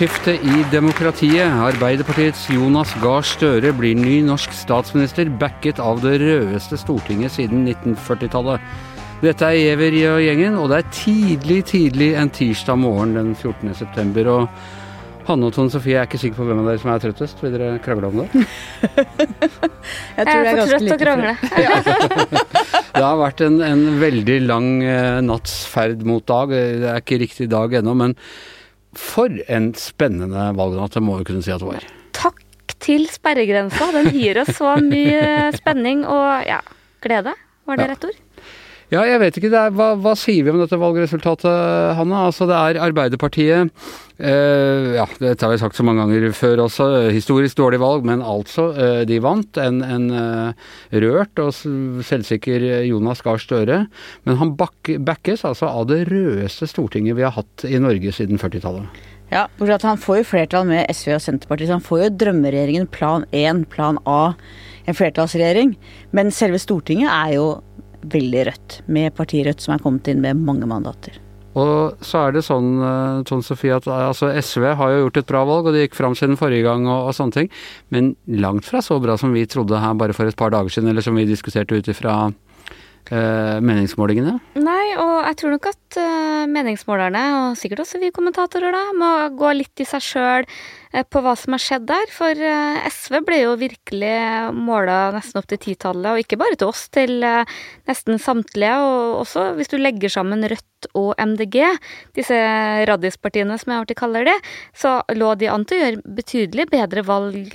Vaktskifte i demokratiet. Arbeiderpartiets Jonas Gahr Støre blir ny norsk statsminister, backet av det rødeste Stortinget siden 1940-tallet. Dette er Giæver og gjengen, og det er tidlig, tidlig en tirsdag morgen den 14. september. Og Hanne og Tone Sofie, jeg er ikke sikker på hvem av dere som er trøttest. Vil dere krangle om det? jeg tror jeg er for trøtt til å krangle. det har vært en, en veldig lang eh, natts ferd mot dag. Det er ikke riktig dag ennå, men for en spennende valgnatt, det må vi kunne si at det var. Takk til sperregrensa. Den gir oss så mye spenning og ja, glede. Var det rett ord? Ja, jeg vet ikke. Er, hva, hva, sier vi om dette valgresultatet, Hanne? Altså, det er Arbeiderpartiet eh, Ja, dette har vi sagt så mange ganger før også. Historisk dårlig valg, men altså. Eh, de vant. En, en eh, rørt og selvsikker Jonas Gahr Støre. Men han backes altså av det rødeste Stortinget vi har hatt i Norge siden 40-tallet. Ja, bortsett Han får jo flertall med SV og Senterpartiet, så han får jo drømmeregjeringen plan 1, plan A, en flertallsregjering. Men selve Stortinget er jo veldig rødt, med partiet Rødt som er kommet inn med mange mandater. Og så er det sånn, Ton Tone Sofie, at altså SV har jo gjort et bra valg, og det gikk fram siden forrige gang og, og, sånne ting. Men langt fra så bra som vi trodde her bare for et par dager siden, eller som vi diskuterte ut ifra eh, meningsmålingene? Nei, og jeg tror nok at meningsmålerne, og sikkert også vi kommentatorer, da, må gå litt i seg sjøl Eh, på hva som har skjedd der. For eh, SV ble jo virkelig måla nesten opp til titallet, og ikke bare til oss, til eh, nesten samtlige. Og også hvis du legger sammen Rødt og MDG, disse raddispartiene som jeg alltid kaller det, så lå de an til å gjøre betydelig bedre valg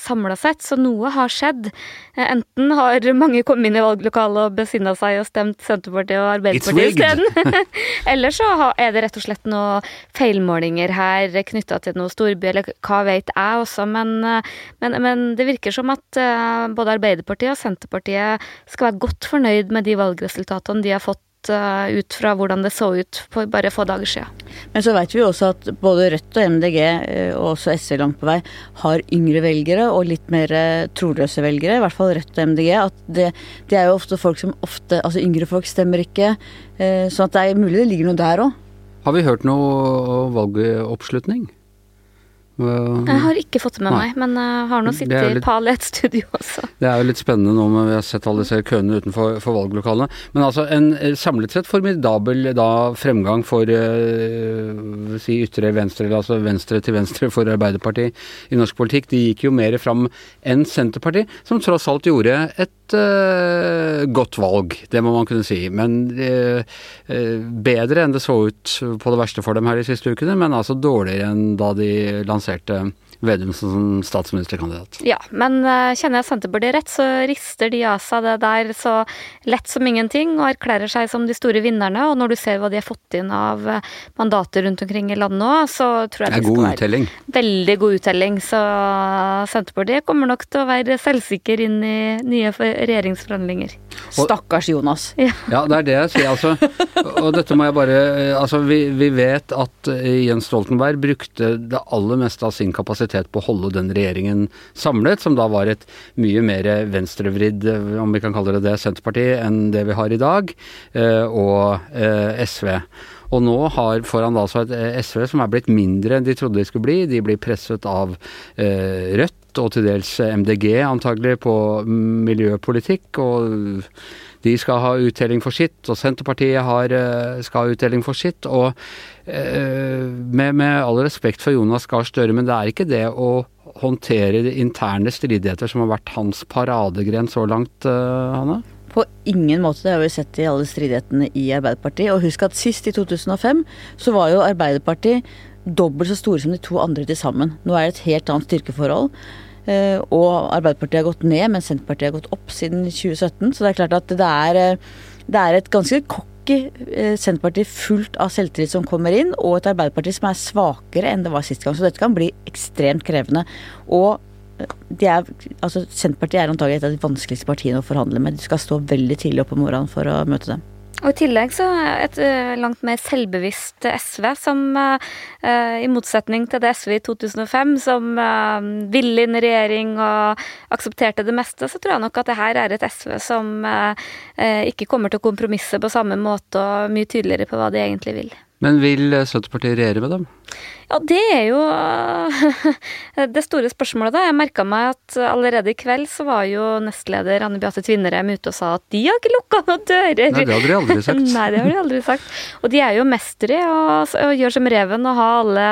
samla sett. Så noe har skjedd. Enten har mange kommet inn i valglokalet og besinna seg og stemt Senterpartiet og Arbeiderpartiet isteden, eller så er det rett og slett noen feilmålinger her knytta til noe storby eller hva vet jeg også, men, eh, men, men, det virker som at eh, både Arbeiderpartiet og Senterpartiet skal være godt fornøyd med de valgresultatene de har fått eh, ut fra hvordan det så ut for bare få dager siden. Men så vet vi også at både Rødt og MDG, og også SV langt på vei, har yngre velgere og litt mer troløse velgere. I hvert fall Rødt og MDG. At det, det, er jo ofte folk som ofte Altså yngre folk stemmer ikke. Sånn at det er mulig det ligger noe der òg. Har vi hørt noe valgoppslutning? Jeg har ikke fått det med Nei. meg, men jeg har nå sittet litt, i pal i et studio også. Det er jo litt spennende nå med vi har sett alle disse køene utenfor valglokalene. Men altså en eh, samlet sett formidabel da fremgang for uh, si ytre venstre, eller altså venstre til venstre for Arbeiderpartiet i norsk politikk. De gikk jo mer fram enn Senterpartiet, som tross alt gjorde et uh, godt valg. Det må man kunne si. Men uh, bedre enn det så ut på det verste for dem her de siste ukene, men altså dårligere enn da de lanserte lanserte Vedum som statsministerkandidat. Ja, men uh, kjenner jeg Senterpartiet rett, så rister de av seg det der så lett som ingenting og erklærer seg som de store vinnerne. Og når du ser hva de har fått inn av uh, mandater rundt omkring i landet nå, så tror jeg det, er være uttelling. veldig god uttelling. Så Senterpartiet kommer nok til å være selvsikker inn i nye regjeringsforhandlinger. Stakkars Jonas. Ja. ja. det er det jeg sier, altså. Og dette må jeg bare Altså, vi, vi vet at Jens Stoltenberg brukte det aller meste av sin kapasitet på å holde den regjeringen samlet, som da var et mye mer venstrevridd, om vi kan kalle det det, Senterparti enn det vi har i dag, eh, og eh, SV. Og nå har, får han altså et eh, SV som er blitt mindre enn de trodde de skulle bli. De blir presset av eh, Og til dels MDG antagelig på miljøpolitikk. og de skal ha uttelling for sitt, og Senterpartiet har, skal ha uttelling for sitt. Og Eh, med, med, all respekt for Jonas Gahr Støre, men det er ikke det å håndtere de interne stridigheter som har vært hans paradegren så langt, eh, Hanne? På ingen måte. Det har vi sett i alle stridighetene i Arbeiderpartiet. Og husk at sist, i 2005, så var jo Arbeiderpartiet dobbelt så store som de to andre til sammen. Nå er det et helt annet styrkeforhold. Eh, og Arbeiderpartiet har gått ned, mens Senterpartiet har gått opp siden 2017. Så det er klart at det er, det er et ganske ikke eh, Senterpartiet fullt av selvtillit som kommer inn, og et Arbeiderparti som er svakere enn det var sist gang. Så dette kan bli ekstremt krevende. Og eh, er, altså Senterpartiet er antagelig et av de vanskeligste partiene å forhandle med. De skal stå veldig tidlig opp om morgenen for å møte dem. Og i tillegg så et uh, langt mer selvbevisst SV, som uh, i motsetning til det SV i 2005, som uh, ville inn i regjering og aksepterte det meste, så tror jeg nok at det her er et SV som ikke kommer til å kompromisse på samme måte og mye tydeligere på hva de egentlig vil. Men vil Senterpartiet regjere med dem? Ja, det er jo det store spørsmålet, da. Jeg merka meg at allerede i kveld så var jo nestleder Anne Beate Tvinnerem ute og sa at de har ikke lukka noen dører. Nei, det hadde de aldri sagt. Nei, det har de aldri sagt. Og de er jo mestere i å, å gjøre som reven og ha alle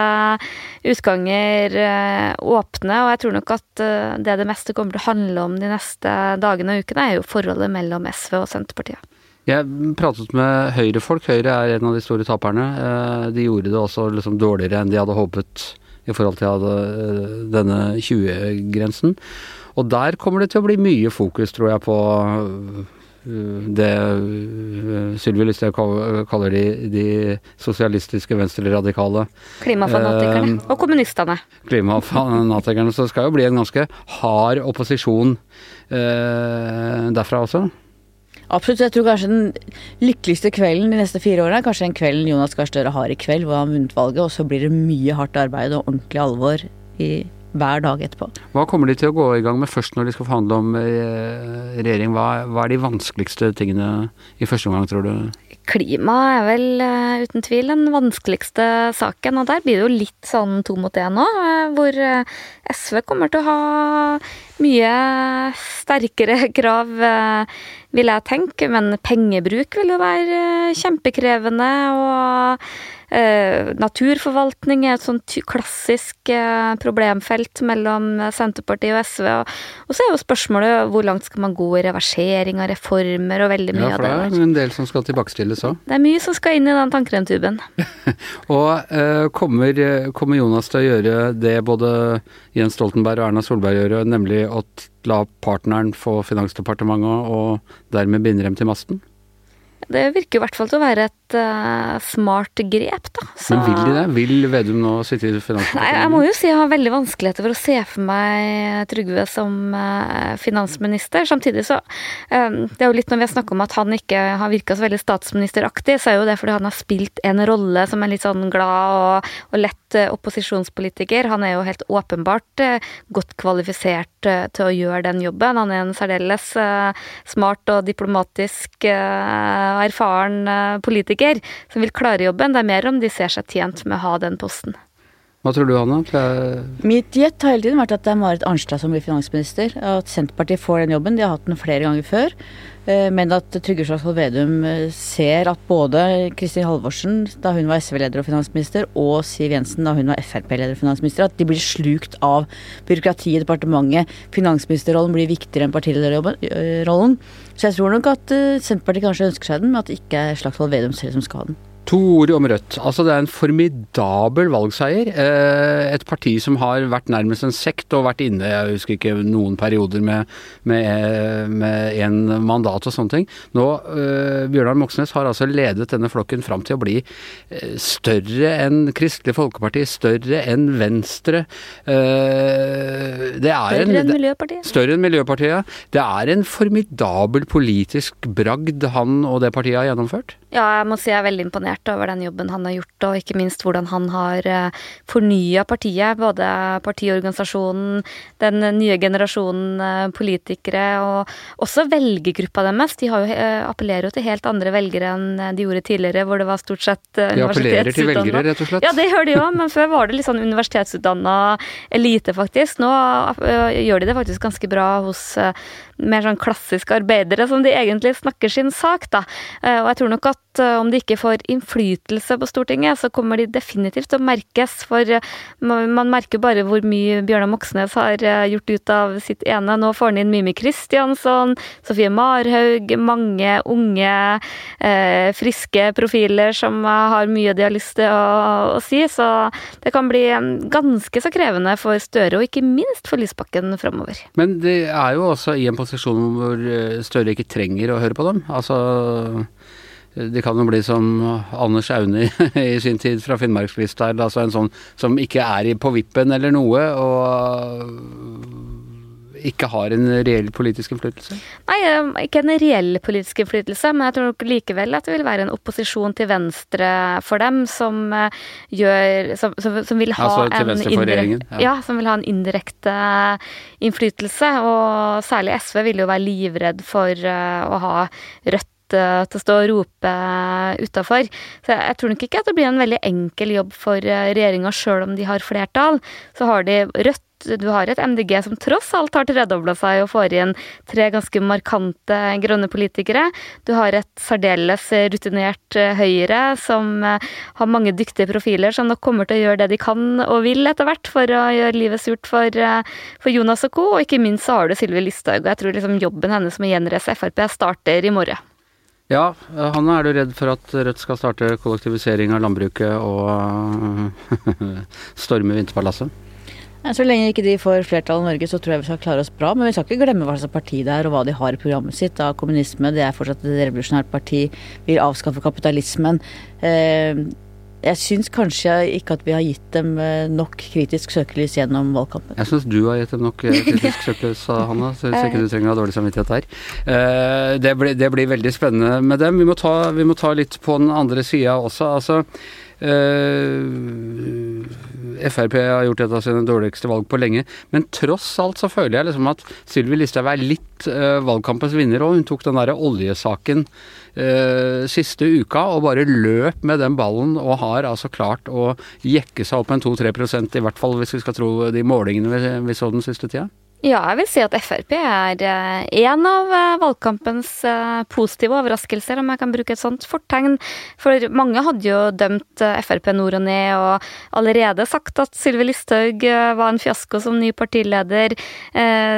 utganger eh, åpne. Og jeg tror nok at eh, det det meste kommer til å handle om de neste dagene og ukene, er jo forholdet mellom SV og Senterpartiet. Jeg pratet med Høyre-folk. Høyre er en av de store taperne. Eh, de gjorde det også liksom dårligere enn de hadde håpet i forhold til eh, denne 20-grensen. Og der kommer det til å bli mye fokus, tror jeg, på eh, det Sylvi Listhaug kaller de, de sosialistiske venstreradikale. Klimafanatikerne. Eh, og kommunistene. Klimafanatikerne. Så det skal jo bli en ganske hard opposisjon eh, derfra også. Absolutt. Jeg tror kanskje den lykkeligste kvelden de neste fire årene er kanskje den kvelden Jonas Gahr Støre har i kveld, hvor han har vunnet valget, og så blir det mye hardt arbeid og ordentlig alvor i hver dag etterpå. Hva kommer de til å gå i gang med først når de skal forhandle om eh, regjering? Hva, hva er de vanskeligste tingene i første omgang, tror du? Klima er vel uh, uten tvil den vanskeligste saken, og der blir det jo litt sånn to mot én nå, uh, hvor uh, SV kommer til å ha mye sterkere krav, vil jeg tenke, men pengebruk vil jo være kjempekrevende, og Eh, naturforvaltning er et sånn klassisk eh, problemfelt mellom Senterpartiet og SV. Og, og, så er jo spørsmålet hvor langt skal man gå i reversering av reformer og veldig mye av det. Ja, for det er en del som skal tilbakestilles òg. Det er mye som skal inn i den tannkremtuben. og eh, kommer, kommer, Jonas til å gjøre det både Jens Stoltenberg og Erna Solberg gjør, nemlig å la partneren få Finansdepartementet og dermed binde dem til masten? Det virker i hvert fall til å være et uh, smart grep, da. Så... Men vil de det? Vil Vedum nå sitte i Finansdepartementet? Nei, jeg må jo si jeg har veldig vanskeligheter for å se for meg Trygve som uh, finansminister. Samtidig så um, Det er jo litt når vi har snakket om at han ikke har virka så veldig statsministeraktig, så er jo det fordi han har spilt en rolle som er litt sånn glad og, og lett uh, opposisjonspolitiker. Han er jo helt åpenbart godt kvalifisert til å gjøre den jobben. Han er en særdeles smart og diplomatisk erfaren eh, politiker som vil klare jobben. Det er mer om de ser seg tjent med å ha den posten. Hva tror du, Anna? Mitt gjett har hele tiden vært at det er Marit Arnstad som blir finansminister. At Senterpartiet får den jobben. De har hatt den flere ganger før. Eh, men at Trygve Slagsvold Vedum eh, ser at både Kristin Halvorsen, da hun var SV-leder og finansminister, og Siv Jensen, da hun var Frp-leder og finansminister, at de blir slukt av byråkratiet i departementet. Finansministerrollen blir viktigere enn partilederrollen. Så jeg tror nok at Senterpartiet kanskje ønsker seg den, men at det ikke er Slagsvold Vedum selv som skal ha den. To ord om Rødt. Altså Det er en formidabel valgseier. Eh, et parti som har vært nærmest en sekt og vært inne jeg husker ikke, noen perioder med, med, med en mandat og sånne ting. Nå, uh, Bjørnar Moxnes har altså ledet denne flokken fram til å bli større enn Kristelig Folkeparti, større enn Venstre. Det er større enn Miljøpartiet? Større enn Miljøpartiet. Det er en formidabel politisk bragd han og det partiet har gjennomført. Ja, jeg må si jeg er veldig imponert over den jobben han har gjort, og ikke minst hvordan han har eh, fornya partiet. Både partiorganisasjonen, den nye generasjonen eh, politikere, og også velgergruppa deres. De jo, eh, appellerer jo til helt andre velgere enn de gjorde tidligere, hvor det var stort sett De appellerer til velgere, rett og slett? Ja, det gjør de òg, men før var det litt sånn universitetsutdanna elite, faktisk. Nå gjør de det faktisk ganske bra hos mer sånn klassiske arbeidere, som de egentlig snakker sin sak, da. Og jeg tror nok at om de ikke får innflytelse på Stortinget, så kommer de definitivt til å merkes. For eh, man merker bare hvor mye Bjørnar Moxnes har eh, gjort ut av sitt ene. Nå får han inn Mimi Kristiansson, Sofie Marhaug, mange unge, eh, friske profiler som har mye de har lyst til å, å, si. Så det kan bli ganske så krevende for Støre, og ikke minst for Lysbakken framover. Men det er jo også i en posisjon hvor Støre ikke trenger å høre på dem. Altså det kan jo bli som Anders Aune i sin tid fra Finnmarkslista, altså en sånn som ikke er på vippen eller noe, og ikke har en reell politisk innflytelse? Nei, eh, ikke en reell politisk innflytelse, men jeg tror nok likevel at det vil være en opposisjon til venstre for dem, som eh, gjør Som, som, som vil ha altså, en indirekte ja. ja, som vil ha en indirekte innflytelse. Og særlig SV vil jo være livredd for å ha Rødt uh, til å stå og rope utafor. Så jeg, jeg, tror nok ikke at det blir en veldig enkel jobb for uh, regjeringa, sjøl om de har flertall. Så har de Rødt du har et MDG som tross alt har tredobla seg og får inn tre ganske markante grønne politikere. Du har et særdeles rutinert eh, Høyre som eh, har mange dyktige profiler som nok kommer til å gjøre det de kan og vil etter hvert for å gjøre livet surt for, eh, for Jonas og co. Og ikke minst så har du Sylvi Listhaug. Og jeg tror liksom jobben hennes med å gjenreise Frp starter i morgen. Ja, han er du redd for at Rødt skal starte kollektivisering av landbruket og storme Vinterpalasset? Så lenge ikke de får flertall i Norge, så tror jeg vi skal klare oss bra. Men vi skal ikke glemme hva slags parti det er, og hva de har i programmet sitt. Av kommunisme, det er fortsatt et revolusjonært parti, vil avskaffe kapitalismen. Eh, jeg syns kanskje ikke at vi har gitt dem eh, nok kritisk søkelys gjennom valgkampen. Jeg syns du har gitt dem nok eh, kritisk søkelys, Hanna. Så hvis ikke du trenger å ha dårlig samvittighet her. Det blir, det blir, veldig spennende med dem. Vi må ta, vi må ta litt på den andre sida også. Altså, Frp har gjort et av sine dårligste valg på lenge, men tross alt så føler jeg liksom at Sylvi Listhaug er litt uh, valgkampens vinner òg. Hun tok den derre oljesaken uh, siste uka og bare løp med den ballen og har altså klart å jekke seg opp en 2-3% i hvert fall hvis vi skal tro de målingene vi, vi så den siste tida. Ja, jeg vil si at Frp er eh, en av eh, valgkampens eh, positive overraskelser, om jeg kan bruke et sånt fortegn. For mange hadde jo dømt Frp nord og ned, og allerede sagt at Sylvi Listhaug var en fiasko som ny partileder.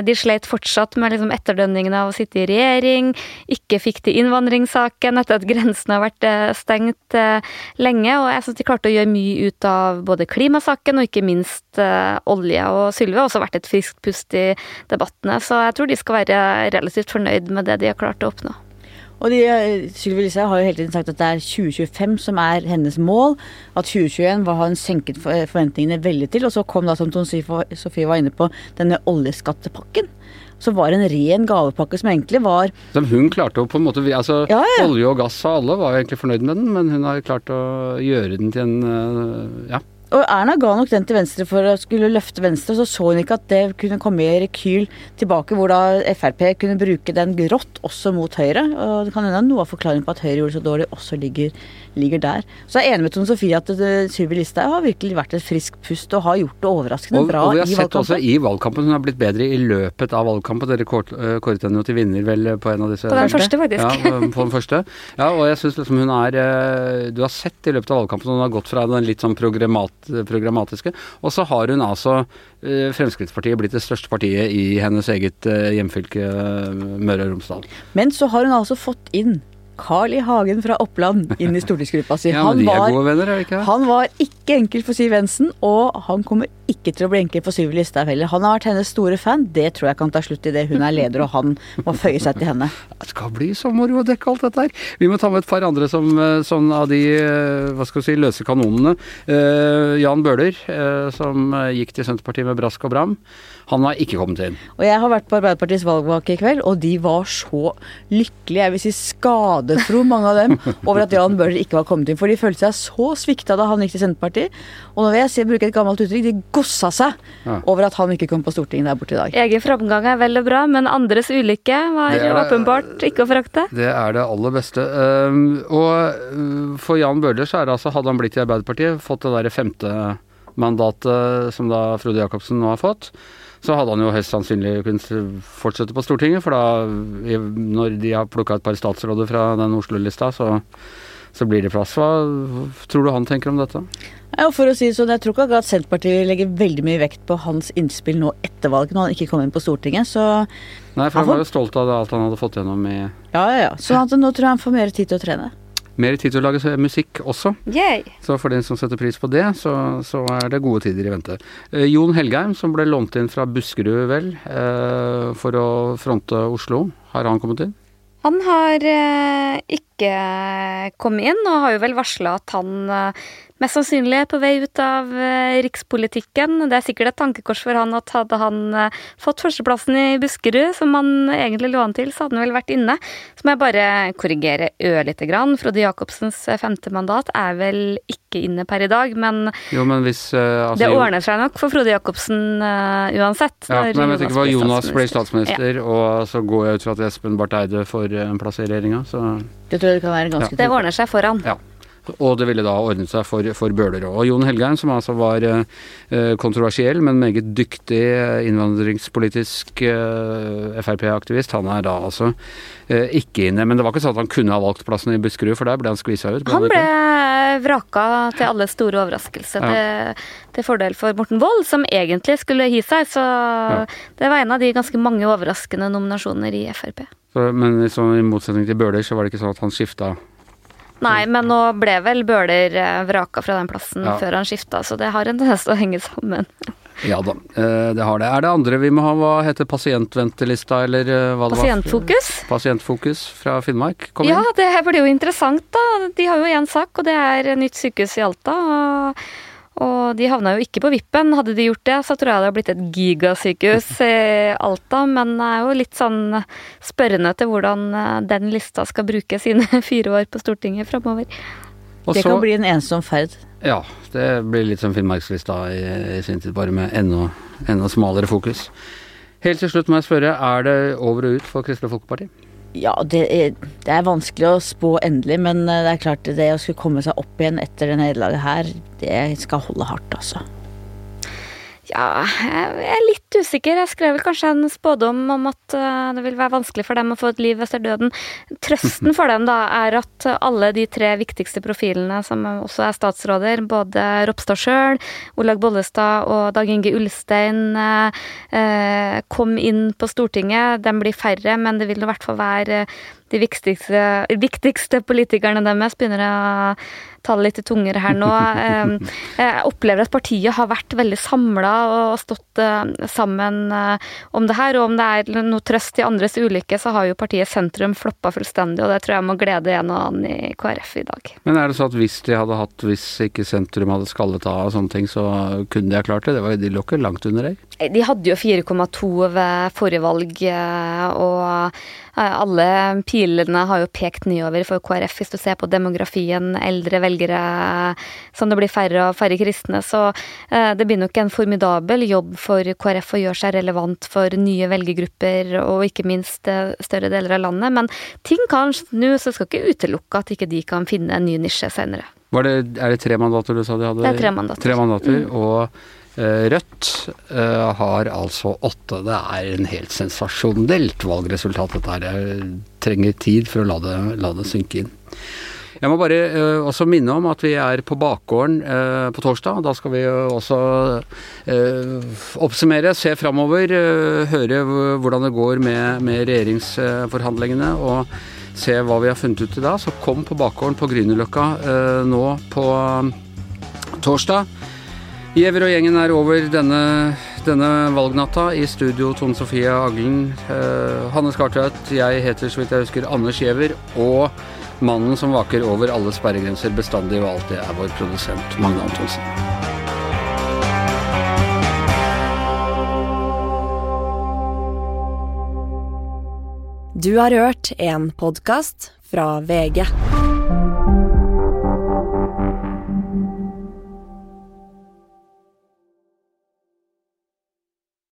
De sleit fortsatt med liksom etterdønningene av å sitte i regjering, ikke fikk til innvandringssaken etter at grensene har vært stengt lenge, og jeg syns de klarte å gjøre mye ut av både klimasaken og ikke minst olje. Og Sylvi har også vært et friskt pust i debattene. Så jeg tror de skal være relativt fornøyd med det de har klart å oppnå. Og de, eh, Sylvi Listhaug har jo hele tiden sagt at det er 2025 som er hennes mål. At 2021 har hun senket forventningene veldig til. Og så kom da, som Ton Sofie var inne på, denne oljeskattepakken. Som var en ren gavepakke som egentlig var Som hun klarte å på en måte altså ja, ja. Olje og gass og alle var jo egentlig fornøyd med den, men hun har klart å gjøre den til en eh, ja, og Erna ga nok den til Venstre for å skulle løfte Venstre, så så hun ikke at det kunne komme i rekyl tilbake, hvor da Frp kunne bruke den grått også mot Høyre. Og det kan hende noe av forklaringen på at Høyre gjorde det så dårlig, også ligger, ligger der. Så jeg er enig med Tone Sofie at Sylvi Listhaug har virkelig vært et friskt pust og har gjort det overraskende og, bra og vi har i sett også i valgkampen hun har blitt bedre i løpet av valgkampen. Dere eh, kåret henne jo til vinner vel på en av disse På den første, faktisk. Ja, på den første. Ja, og jeg syns liksom hun er eh, Du har sett i løpet av valgkampen hun har gått fra den litt sånn programmat, programmatiske. Og så har hun altså eh, Fremskrittspartiet blitt det største partiet i hennes eget eh, hjemfylke Møre og Romsdal. Men så har hun altså fått inn Carl I. Hagen fra Oppland inn i stortingsgruppa si. ja, de er gode venner, er det ikke? Han var ikke enkel for Siv Jensen, og han kommer ikke til å bli enkel for Sylvi Listhaug heller. Han har vært hennes store fan. Det tror jeg kan ta slutt i det. Hun er leder, og han må føye seg til henne. Det skal bli så moro å dekke alt dette her. Vi må ta med et par andre som, eh, som av de eh, hva skal vi si, løse kanonene. Uh, Jan Bøhler, uh, som gikk til Senterpartiet med brask og bram. Han har ikke kommet inn. Og jeg har vært på Arbeiderpartiets valgvake i kveld, og de var så lykkelige, jeg vil si skadetro, mange av dem, over at Jan Bøhler ikke var kommet inn. For de følte seg så svikta da han gikk til Senterpartiet. Og nå vil jeg se, bruke et gammelt uttrykk, de gossa seg ja. over at han ikke kom på Stortinget der borte i dag. Egen framgang er vel og bra, men andres ulykke var det åpenbart ikke å forakte. Det er det aller beste. Um, og uh, for Jan Bøhler så er det altså, hadde han blitt i Arbeiderpartiet, fått det derre femte mandatet som da Frode Jacobsen nå har fått, så hadde han jo høyst sannsynlig kunnet fortsette på Stortinget. For da, når de har plukka et par statsråder fra den Oslo-lista, så, så, blir det plass. Hva tror du han tenker om dette? Ja, for å si det sånn, Jeg tror ikke at Senterpartiet legger veldig mye vekt på hans innspill nå etter valget, når han ikke kom inn på Stortinget. så... Nei, for han, han var jo stolt av alt han hadde fått gjennom i Ja, ja, ja. Så han, nå tror jeg han får mer tid til å trene mer tid til å lage musikk også. Yay. Så for den som setter pris på det, så, så er det gode tider i vente. Eh, Jon Helgheim, som ble lånt inn fra Buskerud, vel, eh, for å fronte Oslo. Har han kommet inn? Han har eh, ikke kommet inn, og har jo vel varsla at han eh, mest sannsynlig er på vei ut av eh, rikspolitikken. Det er sikkert et tankekors for han at hadde han fått førsteplassen i Buskerud, som han egentlig lå an til, så hadde han vel vært inne. Så må jeg bare korrigere ørlite grann. Frode Jacobsens femte mandat er vel ikke inne per i dag, men, jo, men hvis, altså, det ordner seg nok for Frode Jacobsen uh, uansett. Ja, men jeg vet ikke hva Jonas ble statsminister, ja. og så går jeg ut fra at Espen Barth Eide får en regjeringa, så Det tror jeg det kan være ganske Det ordner seg foran. Ja. Og det ville da ordnet seg for, for Bøhler òg. Og Jon Helgheim, som altså var eh, kontroversiell, men meget dyktig eh, innvandringspolitisk eh, Frp-aktivist, han er da altså ikke inne. Men det var ikke sånn at han kunne ha valgt plassen i Buskerud, for der ble han skvisa ut. Han ble vraka til alle store overraskelse, til, til fordel for Morten Wold, som egentlig skulle gi seg. Så det var en av de ganske mange overraskende nominasjoner i Frp. Så, men så, i motsetning til Bøhler, så var det ikke sånn at han skifta Nei, men nå ble vel Bøhler eh, vraka fra den plassen Ja. før han skifta, så det har en tendens til å henge sammen. Ja da, eh, det har det. Er det andre vi må ha? Hva heter pasientventelista, eller eh, hva det var? Pasientfokus. Pasientfokus fra Finnmark? Kom Ja, inn. det blir jo interessant, da. De har jo én sak, og det er nytt sykehus i Alta. Og, og de havna jo ikke på vippen. Hadde de gjort det, så tror jeg det hadde blitt et gigasykehus i Alta. Men jeg er jo litt sånn spørrende til hvordan eh, den lista skal bruke sine fire år på Stortinget framover. Det kan bli en ensom ferd. Ja, det blir litt som Finnmarkslista i, i sin tid, bare med enda, enda smalere fokus. Helt til slutt må jeg spørre, er det over og ut for Kristelig Folkeparti? Ja, det er, det er vanskelig å spå endelig, men eh, det er klart det å skulle komme seg opp igjen etter det nederlaget her, det skal holde hardt, altså. Ja, jeg er litt usikker. Jeg skrev vel kanskje en spådom om at eh, det vil være vanskelig for dem å få et liv etter døden. Trøsten for dem da er at alle de tre viktigste profilene som også er statsråder, både Ropstad sjøl, Olaug Bollestad og Dag Inge Ulstein, eh, eh, kom inn på Stortinget. De blir færre, men det vil i hvert fall være de viktigste, viktigste politikerne deres begynner å ta det litt tungere her nå. Eh, Jeg opplever at partiet har vært veldig samla og stått eh, sammen eh, om det her. Og om det er noe trøst i andres ulykke, så har jo partiet Sentrum floppa fullstendig, og det tror jeg må glede en og annen i KrF i dag. Men er det så at hvis de hadde hatt, hvis ikke sentrum hadde skallet av og sånne ting, så kunne de ha klart det? det var, de lå ikke langt under deg? De hadde jo 4,2 ved forrige valg, eh, og eh, alle pilene har jo pekt nedover for KrF, hvis du ser på demografien, eldre velgere, som det blir færre og færre kristne. Så eh, det blir nok en formidabel jobb for KrF å gjøre seg relevant for nye velgergrupper, og ikke minst eh, større deler av landet. Men ting kan snu, så skal ikke utelukke at ikke de kan finne en ny nisje senere. Var det, er det tre mandater du sa de hadde? Det er tre mandater. Tre mandater, og eh, Rødt eh, har altså åtte. Det er en helt sensasjonelt valgresultat dette her. Jeg trenger tid for å la det, la det synke inn. Jeg må bare uh, også minne om at vi er på bakgården uh, på torsdag. Da skal vi også uh, oppsummere, se framover, eh, høre hvordan det går med, med regjeringsforhandlingene. og se hva vi har funnet ut i dag. Så kom på bakgården på Grünerløkka eh, nå på torsdag. Giæver og gjengen er over denne, denne valgnatta. I studio Tone Sofie Aglen, eh, Hanne Skartveit, jeg heter så vidt jeg husker Anders Giæver, og mannen som vaker over alle sperregrenser bestandig og alltid er vår produsent Magne Antonsen. Du har hørt en podkast fra VG.